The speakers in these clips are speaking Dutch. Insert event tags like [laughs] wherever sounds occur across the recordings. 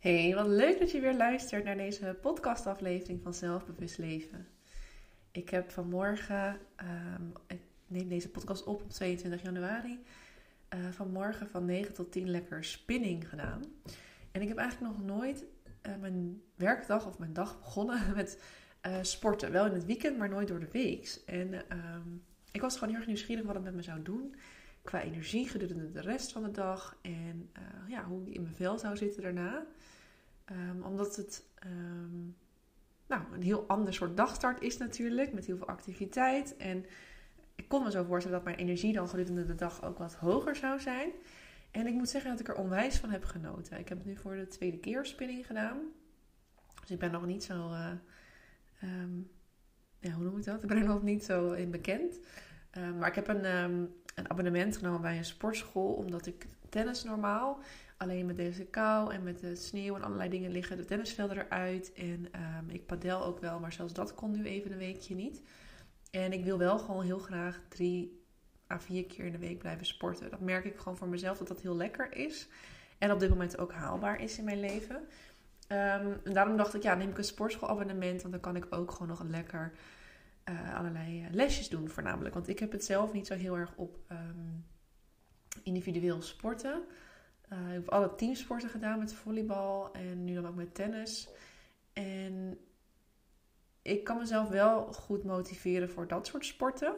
Hey, wat leuk dat je weer luistert naar deze podcastaflevering van Zelfbewust Leven. Ik heb vanmorgen, um, ik neem deze podcast op op 22 januari, uh, vanmorgen van 9 tot 10 lekker spinning gedaan. En ik heb eigenlijk nog nooit uh, mijn werkdag of mijn dag begonnen [laughs] met uh, sporten. Wel in het weekend, maar nooit door de week. En um, ik was gewoon heel erg nieuwsgierig wat het met me zou doen. Qua energie gedurende de rest van de dag. En ja, hoe ik in mijn vel zou zitten daarna. Um, omdat het um, nou, een heel ander soort dagstart is natuurlijk. Met heel veel activiteit. En ik kon me zo voorstellen dat mijn energie dan gedurende de dag ook wat hoger zou zijn. En ik moet zeggen dat ik er onwijs van heb genoten. Ik heb het nu voor de tweede keer spinning gedaan. Dus ik ben nog niet zo. Uh, um, ja, hoe noem ik dat? Ik ben er nog niet zo in bekend. maar ik heb een, een abonnement genomen bij een sportschool. Omdat ik tennis normaal alleen met deze kou en met de sneeuw en allerlei dingen liggen de tennisvelden eruit. En um, ik padel ook wel, maar zelfs dat kon nu even een weekje niet. En ik wil wel gewoon heel graag drie à vier keer in de week blijven sporten. Dat merk ik gewoon voor mezelf dat dat heel lekker is. En op dit moment ook haalbaar is in mijn leven. Um, en daarom dacht ik, ja, neem ik een sportschoolabonnement. Want dan kan ik ook gewoon nog lekker uh, allerlei eh, lesjes doen voornamelijk. Want ik heb het zelf niet zo heel erg op um, individueel sporten. Uh, ik heb alle teamsporten gedaan met volleybal en nu dan ook met tennis. En ik kan mezelf wel goed motiveren voor dat soort sporten.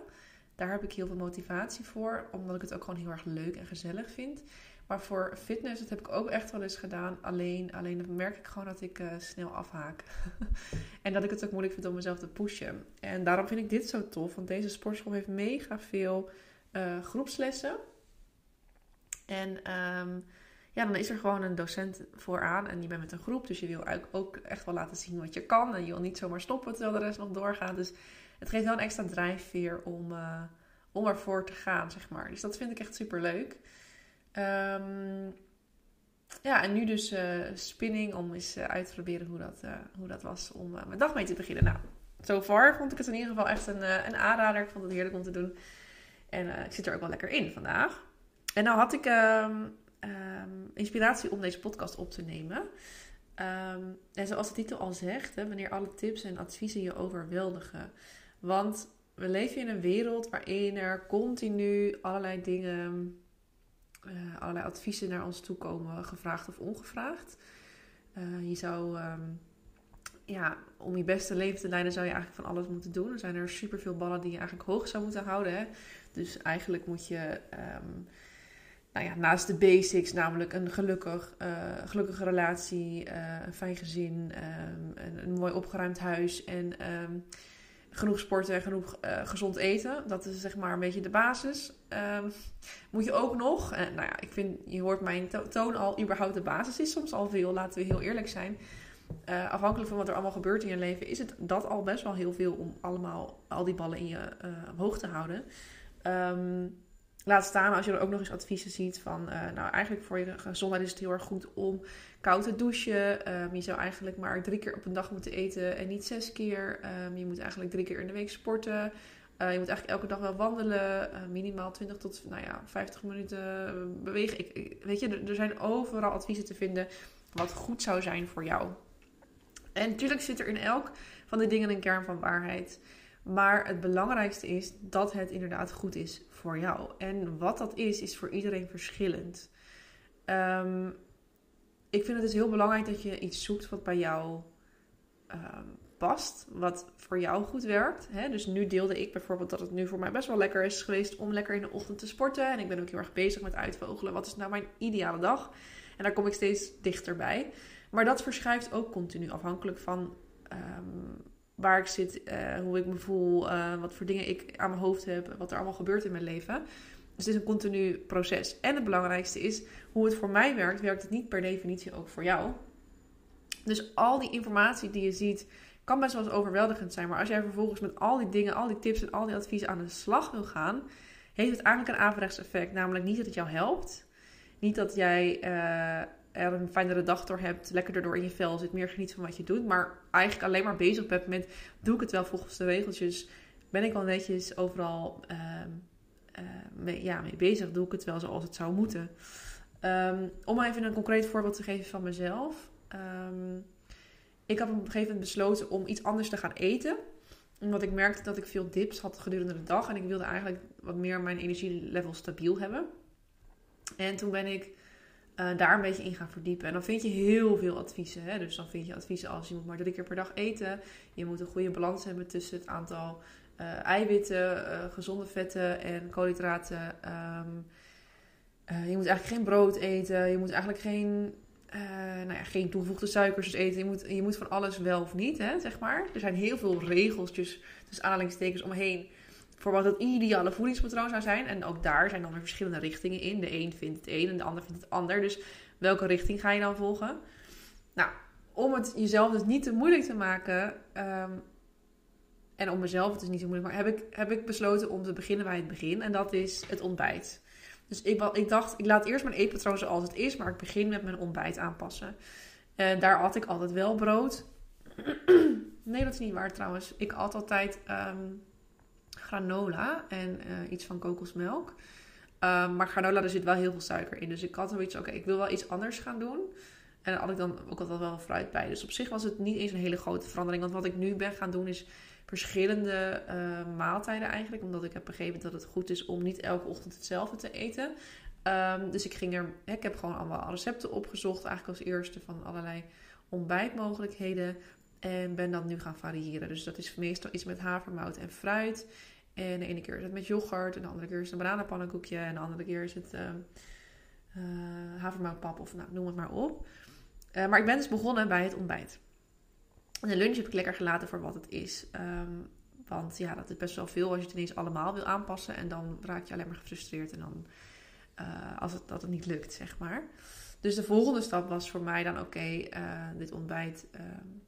Daar heb ik heel veel motivatie voor, omdat ik het ook gewoon heel erg leuk en gezellig vind. Maar voor fitness, dat heb ik ook echt wel eens gedaan. Alleen, alleen dan merk ik gewoon dat ik uh, snel afhaak. [laughs] en dat ik het ook moeilijk vind om mezelf te pushen. En daarom vind ik dit zo tof, want deze sportschool heeft mega veel uh, groepslessen. En um, ja, dan is er gewoon een docent vooraan en je bent met een groep. Dus je wil ook echt wel laten zien wat je kan. En je wil niet zomaar stoppen terwijl de rest nog doorgaat. Dus het geeft wel een extra drijfveer om, uh, om ervoor te gaan, zeg maar. Dus dat vind ik echt super leuk. Um, ja, en nu dus uh, spinning om eens uh, uit te proberen hoe dat, hoe dat was om mijn dag mee te beginnen. Nou, so far vond ik het in ieder geval echt een, een aanrader. Ik vond het heerlijk om te doen. En ik zit er ook wel lekker in vandaag. En nou had ik um, um, inspiratie om deze podcast op te nemen. Um, en zoals de titel al zegt, hè, wanneer alle tips en adviezen je overweldigen. Want we leven in een wereld waarin er continu allerlei dingen, uh, allerlei adviezen naar ons toe komen, gevraagd of ongevraagd. Uh, je zou, um, ja, om je beste leven te leiden, zou je eigenlijk van alles moeten doen. Er zijn er superveel ballen die je eigenlijk hoog zou moeten houden. Hè? Dus eigenlijk moet je nou ja, naast de basics, namelijk een gelukkig, uh, gelukkige relatie, uh, een fijn gezin, um, een, een, mooi opgeruimd huis en um, genoeg sporten en genoeg uh, gezond eten. Dat is zeg maar een beetje de basis. Um, moet je ook nog, nou ja, ik vind, je hoort mijn to toon al, überhaupt de basis is soms al veel, laten we heel eerlijk zijn. afhankelijk van wat er allemaal gebeurt in je leven, is het dat al best wel heel veel om allemaal al die ballen in je omhoog te houden. Laat staan als je er ook nog eens adviezen ziet van, uh, nou eigenlijk voor je gezondheid is het heel erg goed om koud te douchen. Um, je zou eigenlijk maar drie keer op een dag moeten eten en niet zes keer. Um, je moet eigenlijk drie keer in de week sporten. Uh, je moet eigenlijk elke dag wel wandelen, uh, minimaal 20 tot nou ja, 50 minuten bewegen. Ik, weet je, er zijn overal adviezen te vinden wat goed zou zijn voor jou. En natuurlijk zit er in elk van die dingen een kern van waarheid. Maar het belangrijkste is dat het inderdaad goed is voor jou. En wat dat is, is voor iedereen verschillend. Um, ik vind het dus heel belangrijk dat je iets zoekt wat bij jou um, past. Wat voor jou goed werkt. Hè? Dus nu deelde ik bijvoorbeeld dat het nu voor mij best wel lekker is geweest om lekker in de ochtend te sporten. En ik ben ook heel erg bezig met uitvogelen. Wat is nou mijn ideale dag? En daar kom ik steeds dichterbij. Maar dat verschuift ook continu afhankelijk van um, waar ik zit, uh, hoe ik me voel, uh, wat voor dingen ik aan mijn hoofd heb, wat er allemaal gebeurt in mijn leven. Dus het is een continu proces. En het belangrijkste is, hoe het voor mij werkt, werkt het niet per definitie ook voor jou. Dus al die informatie die je ziet, kan best wel eens overweldigend zijn. Maar als jij vervolgens met al die dingen, al die tips en al die adviezen aan de slag wil gaan, heeft het eigenlijk een averechts effect. Namelijk niet dat het jou helpt. Niet dat jij uh, er een fijnere dag door hebt, lekker erdoor in je vel zit, meer geniet van wat je doet. Maar eigenlijk alleen maar bezig bent met, doe ik het wel volgens de regeltjes? Ben ik wel netjes overal uh, uh, mee, ja, mee bezig? Doe ik het wel zoals het zou moeten? Um, om even een concreet voorbeeld te geven van mezelf. Ehm, ik heb op een gegeven moment besloten om iets anders te gaan eten. Omdat ik merkte dat ik veel dips had gedurende de dag. En ik wilde eigenlijk wat meer mijn energielevel stabiel hebben. En toen ben ik uh, daar een beetje in gaan verdiepen. En dan vind je heel veel adviezen. Hè? Dus dan vind je adviezen als je moet maar drie keer per dag eten. Je moet een goede balans hebben tussen het aantal uh, eiwitten, uh, gezonde vetten en koolhydraten. Um, je moet eigenlijk geen brood eten. Je moet eigenlijk geen, nou ja, geen toegevoegde suikers dus eten. Je moet, je moet van alles wel of niet, hè, zeg maar. Er zijn heel veel regeltjes, dus aanhalingstekens omheen voor wat het ideale voedingspatroon zou zijn. En ook daar zijn dan weer verschillende richtingen in. De een vindt het een en de ander vindt het ander. Dus welke richting ga je dan volgen? Nou, om het jezelf dus niet te moeilijk te maken. Um, en om mezelf het dus niet te moeilijk te maken, heb ik, heb ik besloten om te beginnen bij het begin. En dat is het ontbijt. Dus ik, ik dacht, ik laat eerst mijn eetpatroon zoals het is, maar ik begin met mijn ontbijt aanpassen. En daar at ik altijd wel brood. [clears throat] nee, dat is niet waar trouwens. Ik at altijd um, granola en uh, iets van kokosmelk. Um, maar granola, er zit wel heel veel suiker in. Dus ik had zoiets, oké, ik wil wel iets anders gaan doen. En dan had ik dan ook altijd wel fruit bij. Dus op zich was het niet eens een hele grote verandering. Want wat ik nu ben gaan doen is verschillende uh, maaltijden eigenlijk. Omdat ik heb begrepen dat het goed is om niet elke ochtend hetzelfde te eten. Um, dus ik ging er, ik heb gewoon allemaal recepten opgezocht. Eigenlijk als eerste van allerlei ontbijtmogelijkheden. En ben dan nu gaan variëren. Dus dat is meestal iets met havermout en fruit. En de ene keer is het met yoghurt. En de andere keer is het een bananenpannenkoekje. En de andere keer is het uh, havermoutpap of nou, noem het maar op. Uh, maar ik ben dus begonnen bij het ontbijt. En de lunch heb ik lekker gelaten voor wat het is. Um, want ja, dat is best wel veel als je het ineens allemaal wil aanpassen. En dan raak je alleen maar gefrustreerd. En dan als het, dat het niet lukt, zeg maar. Dus de volgende stap was voor mij dan: oké, dit ontbijt um,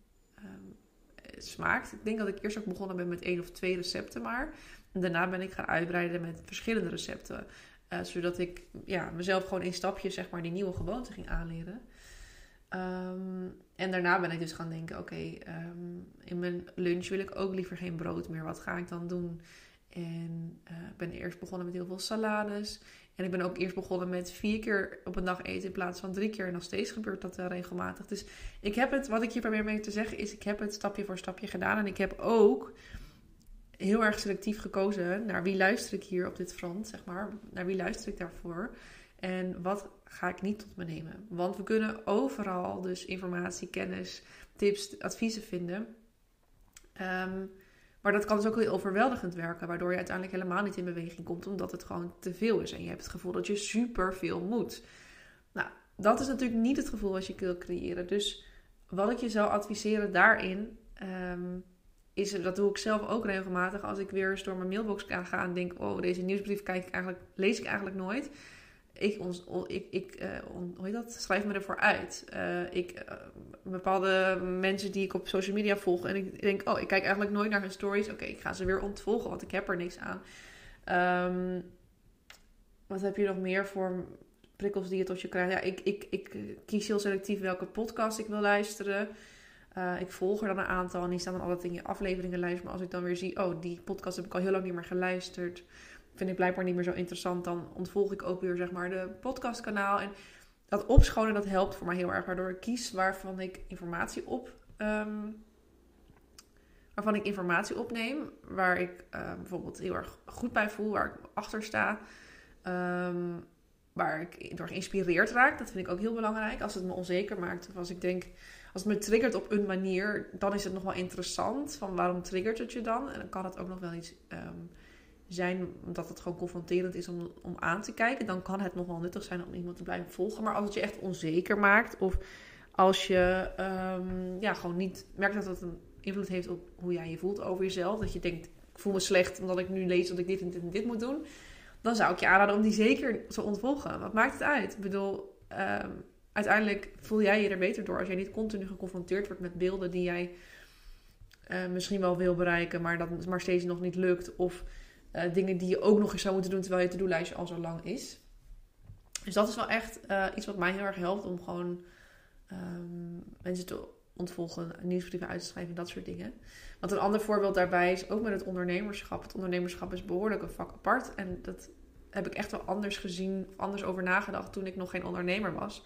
smaakt. Ik denk dat ik eerst ook begonnen ben met één of twee recepten maar. Daarna ben ik gaan uitbreiden met verschillende recepten. Uh, zodat ik ja, mezelf gewoon in stapjes zeg maar, die nieuwe gewoonte ging aanleren. Um, en daarna ben ik dus gaan denken: oké, um, in mijn lunch wil ik ook liever geen brood meer. Wat ga ik dan doen? En ik ben eerst begonnen met heel veel salades. En ik ben ook eerst begonnen met vier keer op een dag eten in plaats van drie keer. En nog steeds gebeurt dat uh, regelmatig. Dus ik heb het, wat ik hier probeer mee te zeggen, is: ik heb het stapje voor stapje gedaan. En ik heb ook heel erg selectief gekozen naar wie luister ik hier op dit front, zeg maar. Naar wie luister ik daarvoor? En wat ga ik niet tot me nemen? Want we kunnen overal dus informatie, kennis, tips, adviezen vinden. Um, maar dat kan dus ook heel overweldigend werken, waardoor je uiteindelijk helemaal niet in beweging komt, omdat het gewoon te veel is. En je hebt het gevoel dat je super veel moet. Nou, dat is natuurlijk niet het gevoel wat je wil creëren. Dus wat ik je zou adviseren daarin, um, is, dat doe ik zelf ook regelmatig, als ik weer eens door mijn mailbox ga en denk, oh, deze nieuwsbrief kijk ik eigenlijk, lees ik eigenlijk nooit ik, ons, ik, ik uh, hoe heet dat? schrijf me ervoor uit. Uh, ik, uh, bepaalde mensen die ik op social media volg. En ik denk, oh, ik kijk eigenlijk nooit naar hun stories. Oké, ik ga ze weer ontvolgen, want ik heb er niks aan. Um, wat heb je nog meer voor prikkels die je tot je krijgt? Ja, ik, ik, ik kies heel selectief welke podcast ik wil luisteren. ik volg er dan een aantal en die staan dan altijd in je afleveringenlijst. Maar als ik dan weer zie, oh, die podcast heb ik al heel lang niet meer geluisterd vind ik blijkbaar niet meer zo interessant, dan ontvolg ik ook weer zeg maar de podcastkanaal. En dat opschonen, dat helpt voor mij heel erg. Waardoor ik kies waarvan ik informatie op. Um, waarvan ik informatie opneem. Waar ik uh, bijvoorbeeld heel erg goed bij voel. Waar ik achter sta. Um, waar ik door geïnspireerd raak. Dat vind ik ook heel belangrijk. Als het me onzeker maakt. Of als ik denk. Als het me triggert op een manier. Dan is het nog wel interessant. Van waarom triggert het je dan? En dan kan het ook nog wel iets. Um, zijn, omdat het gewoon confronterend is om, om aan te kijken, dan kan het nog wel nuttig zijn om iemand te blijven volgen. Maar als het je echt onzeker maakt, of als je um, ja, gewoon niet merkt dat het een invloed heeft op hoe jij je voelt over jezelf, dat je denkt, ik voel me slecht omdat ik nu lees dat ik dit en dit en dit moet doen, dan zou ik je aanraden om die zeker te ontvolgen. Wat maakt het uit? Ik bedoel, um, uiteindelijk voel jij je er beter door als jij niet continu geconfronteerd wordt met beelden die jij uh, misschien wel wil bereiken, maar dat maar steeds nog niet lukt. Of uh, dingen die je ook nog eens zou moeten doen terwijl je to-do-lijstje al zo lang is. Dus dat is wel echt uh, iets wat mij heel erg helpt om gewoon um, mensen te ontvolgen, nieuwsbrieven uit te schrijven, dat soort dingen. Want een ander voorbeeld daarbij is ook met het ondernemerschap. Het ondernemerschap is behoorlijk een vak apart. En dat heb ik echt wel anders gezien, anders over nagedacht toen ik nog geen ondernemer was.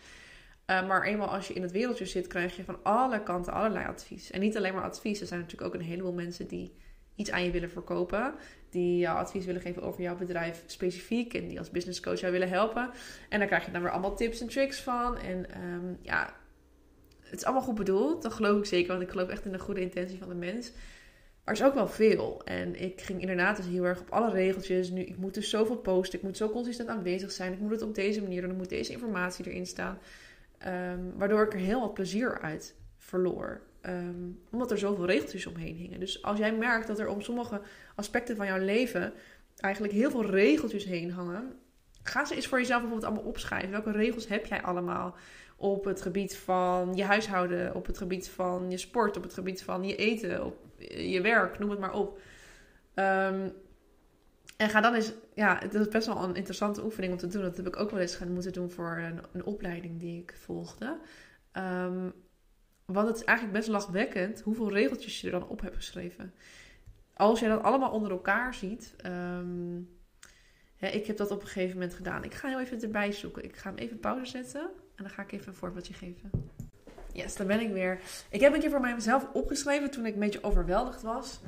Uh, maar eenmaal als je in het wereldje zit, krijg je van alle kanten allerlei advies. En niet alleen maar advies. Er zijn natuurlijk ook een heleboel mensen die iets aan je willen verkopen. Die jou advies willen geven over jouw bedrijf specifiek. En die als business coach jou willen helpen. En daar krijg je dan weer allemaal tips en tricks van. En um, ja, het is allemaal goed bedoeld. Dat geloof ik zeker. Want ik geloof echt in de goede intentie van de mens. Maar er is ook wel veel. En ik ging inderdaad dus heel erg op alle regeltjes. Nu, ik moet dus zoveel posten. Ik moet zo consistent aanwezig zijn. Ik moet het op deze manier doen. Er moet deze informatie erin staan. Um, waardoor ik er heel wat plezier uit verloor. Um, omdat er zoveel regeltjes omheen hingen. Dus als jij merkt dat er om sommige aspecten van jouw leven eigenlijk heel veel regeltjes heen hangen. Ga ze eens voor jezelf bijvoorbeeld allemaal opschrijven. Welke regels heb jij allemaal op het gebied van je huishouden, op het gebied van je sport, op het gebied van je eten, op je werk, noem het maar op. Um, en ga dan eens, ja, het is best wel een interessante oefening om te doen. Dat heb ik ook wel eens gaan moeten doen voor een, een opleiding die ik volgde. Um, want het is eigenlijk best lachwekkend hoeveel regeltjes je er dan op hebt geschreven. Als je dat allemaal onder elkaar ziet. Um, ik heb dat op een gegeven moment gedaan. Ik ga heel even erbij zoeken. Ik ga hem even pauze zetten. En dan ga ik even een voorbeeldje geven. Yes, daar ben ik weer. Ik heb een keer voor mijzelf opgeschreven toen ik een beetje overweldigd was.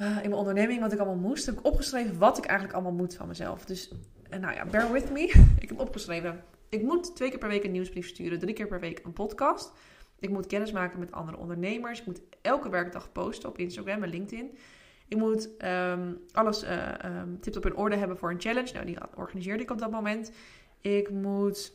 Uh, in mijn onderneming, wat ik allemaal moest. Heb ik opgeschreven wat ik eigenlijk allemaal moet van mezelf. Dus, nou ja, bear with me. [laughs] ik heb opgeschreven. Ik moet twee keer per week een nieuwsbrief sturen. Drie keer per week een podcast. Ik moet kennis maken met andere ondernemers. Ik moet elke werkdag posten op Instagram en LinkedIn. Ik moet um, alles uh, tips op in orde hebben voor een challenge. Nou, die organiseerde ik op dat moment. Ik moet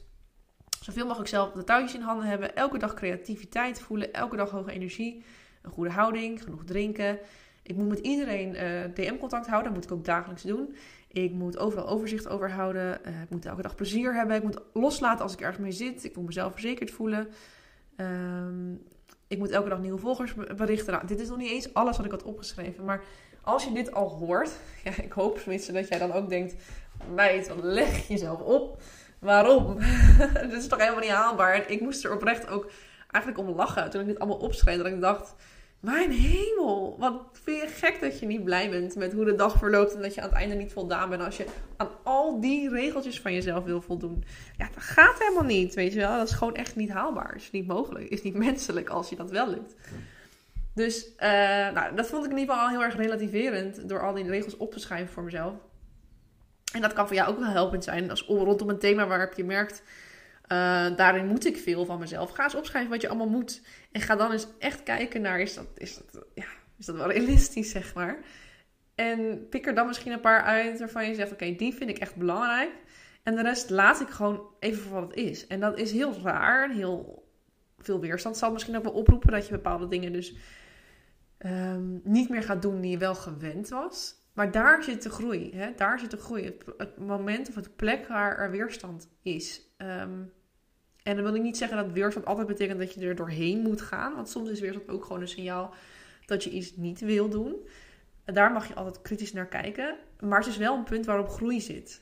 zoveel mogelijk zelf de touwtjes in handen hebben. Elke dag creativiteit voelen. Elke dag hoge energie. Een goede houding. Genoeg drinken. Ik moet met iedereen uh, DM-contact houden. Dat moet ik ook dagelijks doen. Ik moet overal overzicht over houden. Uh, ik moet elke dag plezier hebben. Ik moet loslaten als ik ergens mee zit. Ik moet mezelf verzekerd voelen. Um, ik moet elke dag nieuwe volgers berichten. Nou, dit is nog niet eens alles wat ik had opgeschreven. Maar als je dit al hoort, [laughs] ja, ik hoop tenminste dat jij dan ook denkt: meid, leg jezelf op. Waarom? [laughs] dit is toch helemaal niet haalbaar. En ik moest er oprecht ook eigenlijk om lachen toen ik dit allemaal opschreef. Dat ik dacht: mijn hemel, wat vind je gek dat je niet blij bent met hoe de dag verloopt en dat je aan het einde niet voldaan bent als je aan al die regeltjes van jezelf wil voldoen. Ja, dat gaat helemaal niet, weet je wel. Dat is gewoon echt niet haalbaar. Is niet mogelijk. Is niet menselijk als je dat wel lukt. Dus uh, nou, dat vond ik in ieder geval al heel erg relativerend door al die regels op te schrijven voor mezelf. En dat kan voor jou ook wel helpend zijn als rondom een thema waarop je merkt uh, daarin moet ik veel van mezelf. Ga eens opschrijven wat je allemaal moet. En ga dan eens echt kijken naar, is dat, is dat, ja, is dat wel realistisch, zeg maar. En pik er dan misschien een paar uit waarvan je zegt, oké, die vind ik echt belangrijk. En de rest laat ik gewoon even voor wat het is. En dat is heel raar, heel veel weerstand. zal misschien ook wel oproepen dat je bepaalde dingen dus um, niet meer gaat doen die je wel gewend was. Maar daar zit de groei. Hè? Daar zit de groei. Het, het moment of het plek waar er weerstand is. Um, en dan wil ik niet zeggen dat weerstand altijd betekent dat je er doorheen moet gaan. Want soms is weerstand ook gewoon een signaal dat je iets niet wil doen. Daar mag je altijd kritisch naar kijken. Maar het is wel een punt waarop groei zit.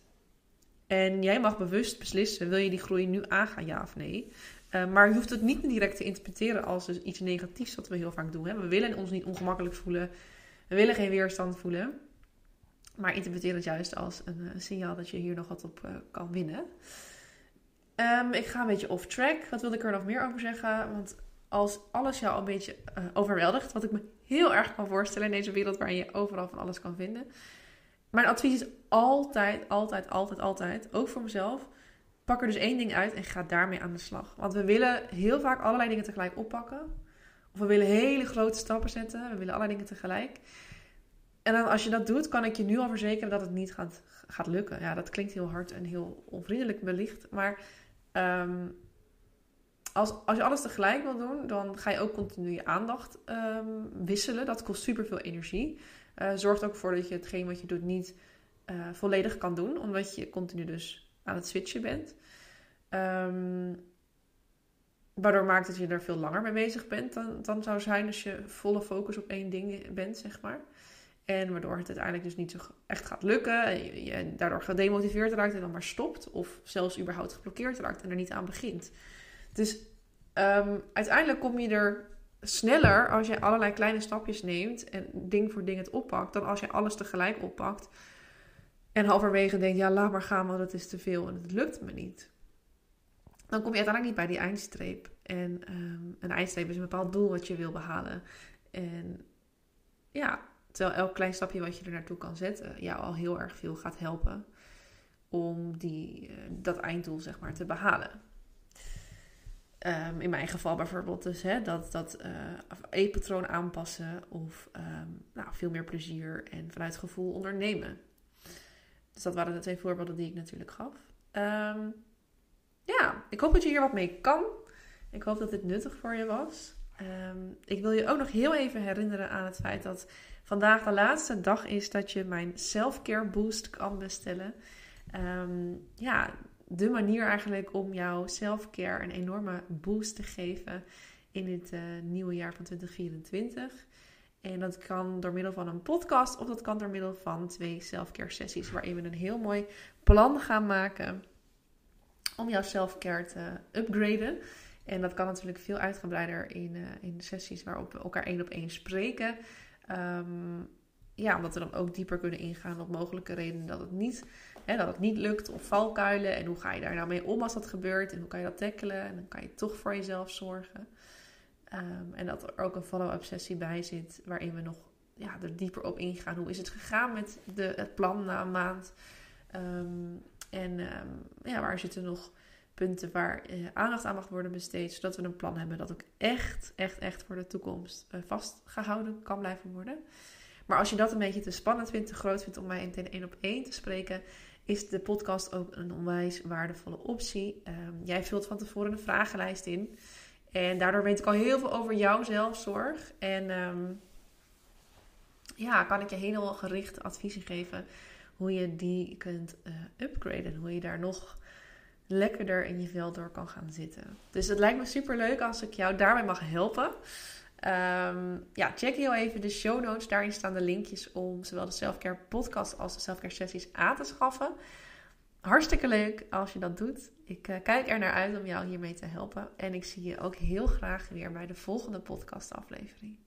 En jij mag bewust beslissen: wil je die groei nu aangaan, ja of nee? Uh, maar je hoeft het niet direct te interpreteren als dus iets negatiefs, wat we heel vaak doen. We willen ons niet ongemakkelijk voelen. We willen geen weerstand voelen. Maar interpreteer het juist als een, een signaal dat je hier nog wat op uh, kan winnen. Um, ik ga een beetje off track. Wat wilde ik er nog meer over zeggen? Want als alles jou een beetje uh, overweldigt, wat ik me heel erg kan voorstellen in deze wereld waarin je overal van alles kan vinden. Mijn advies is altijd, altijd, altijd, altijd, ook voor mezelf, pak er dus één ding uit en ga daarmee aan de slag. Want we willen heel vaak allerlei dingen tegelijk oppakken. Of we willen hele grote stappen zetten. We willen allerlei dingen tegelijk. En dan als je dat doet, kan ik je nu al verzekeren dat het niet gaat, gaat lukken. Ja, dat klinkt heel hard en heel onvriendelijk wellicht. Maar Um, als, als je alles tegelijk wil doen, dan ga je ook continu je aandacht um, wisselen. Dat kost super veel energie. Uh, zorgt ook voor dat je hetgeen wat je doet niet uh, volledig kan doen, omdat je continu dus aan het switchen bent. Um, waardoor maakt dat je er veel langer mee bezig bent dan, dan zou zijn als je volle focus op één ding bent, zeg maar. En waardoor het uiteindelijk dus niet zo echt gaat lukken. En je, daardoor gedemotiveerd raakt en dan maar stopt. Of zelfs überhaupt geblokkeerd raakt en er niet aan begint. Dus um, uiteindelijk kom je er sneller als je allerlei kleine stapjes neemt. En ding voor ding het oppakt. Dan als je alles tegelijk oppakt. En halverwege denkt, ja laat maar gaan want het is te veel en het lukt me niet. dan kom je uiteindelijk niet bij die eindstreep. En ehm, een eindstreep is een bepaald doel wat je wil behalen. En ja, terwijl elk klein stapje wat je er naartoe kan zetten, jou al heel erg veel gaat helpen om die, eh, dat einddoel zeg maar te behalen. Ehm, in mijn geval bijvoorbeeld dus hè, dat, dat uh, eetpatroon aanpassen of ehm, nou, veel meer plezier en vanuit gevoel ondernemen. Dus dat waren de twee voorbeelden die ik natuurlijk gaf. Um, ja, ik hoop dat je hier wat mee kan. Ik hoop dat dit nuttig voor je was. ik wil je ook nog heel even herinneren aan het feit dat vandaag de laatste dag is dat je mijn self-care boost kan bestellen. ja, de manier eigenlijk om jouw self-care een enorme boost te geven in dit uh, nieuwe jaar van 2024. En dat kan door middel van een podcast of dat kan door middel van twee self-care sessies waarin we een heel mooi plan gaan maken om jouw self-care te upgraden. En dat kan natuurlijk veel uitgebreider in, uh, in sessies waarop we elkaar één op één spreken. Um, ja, omdat we dan ook dieper kunnen ingaan op mogelijke redenen dat het niet Hè, dat het niet lukt of valkuilen. En hoe ga je daar nou mee om als dat gebeurt? En hoe kan je dat tackelen? En dan kan je toch voor jezelf zorgen. Ehm, en dat er ook een follow-up sessie bij zit. Waarin we nog ja, er dieper op ingaan. Hoe is het gegaan met de, het plan na een maand? Ehm, en ehm, ja, waar zitten nog punten waar eh, aandacht aan mag worden besteed. Zodat we een plan hebben dat ook echt, echt, echt voor de toekomst uh, vastgehouden kan blijven worden. Maar als je dat een beetje te spannend vindt, te groot vindt om mij in één op één te spreken, is de podcast ook een onwijs waardevolle optie. Ehm, jij vult van tevoren een vragenlijst in. En daardoor weet ik al heel veel over jouw zelfzorg. En ehm, ja, kan ik je helemaal gerichte adviezen geven hoe je die kunt uh, upgraden. Hoe je daar nog lekkerder in je vel door kan gaan zitten. Dus het lijkt me super leuk als ik jou daarbij mag helpen. Um, ja, check heel even de show notes. Daarin staan de linkjes om zowel de Selfcare podcast als de Selfcare sessies aan te schaffen. Hartstikke leuk als je dat doet. Ik uh, kijk er naar uit om jou hiermee te helpen. En ik zie je ook heel graag weer bij de volgende podcast aflevering.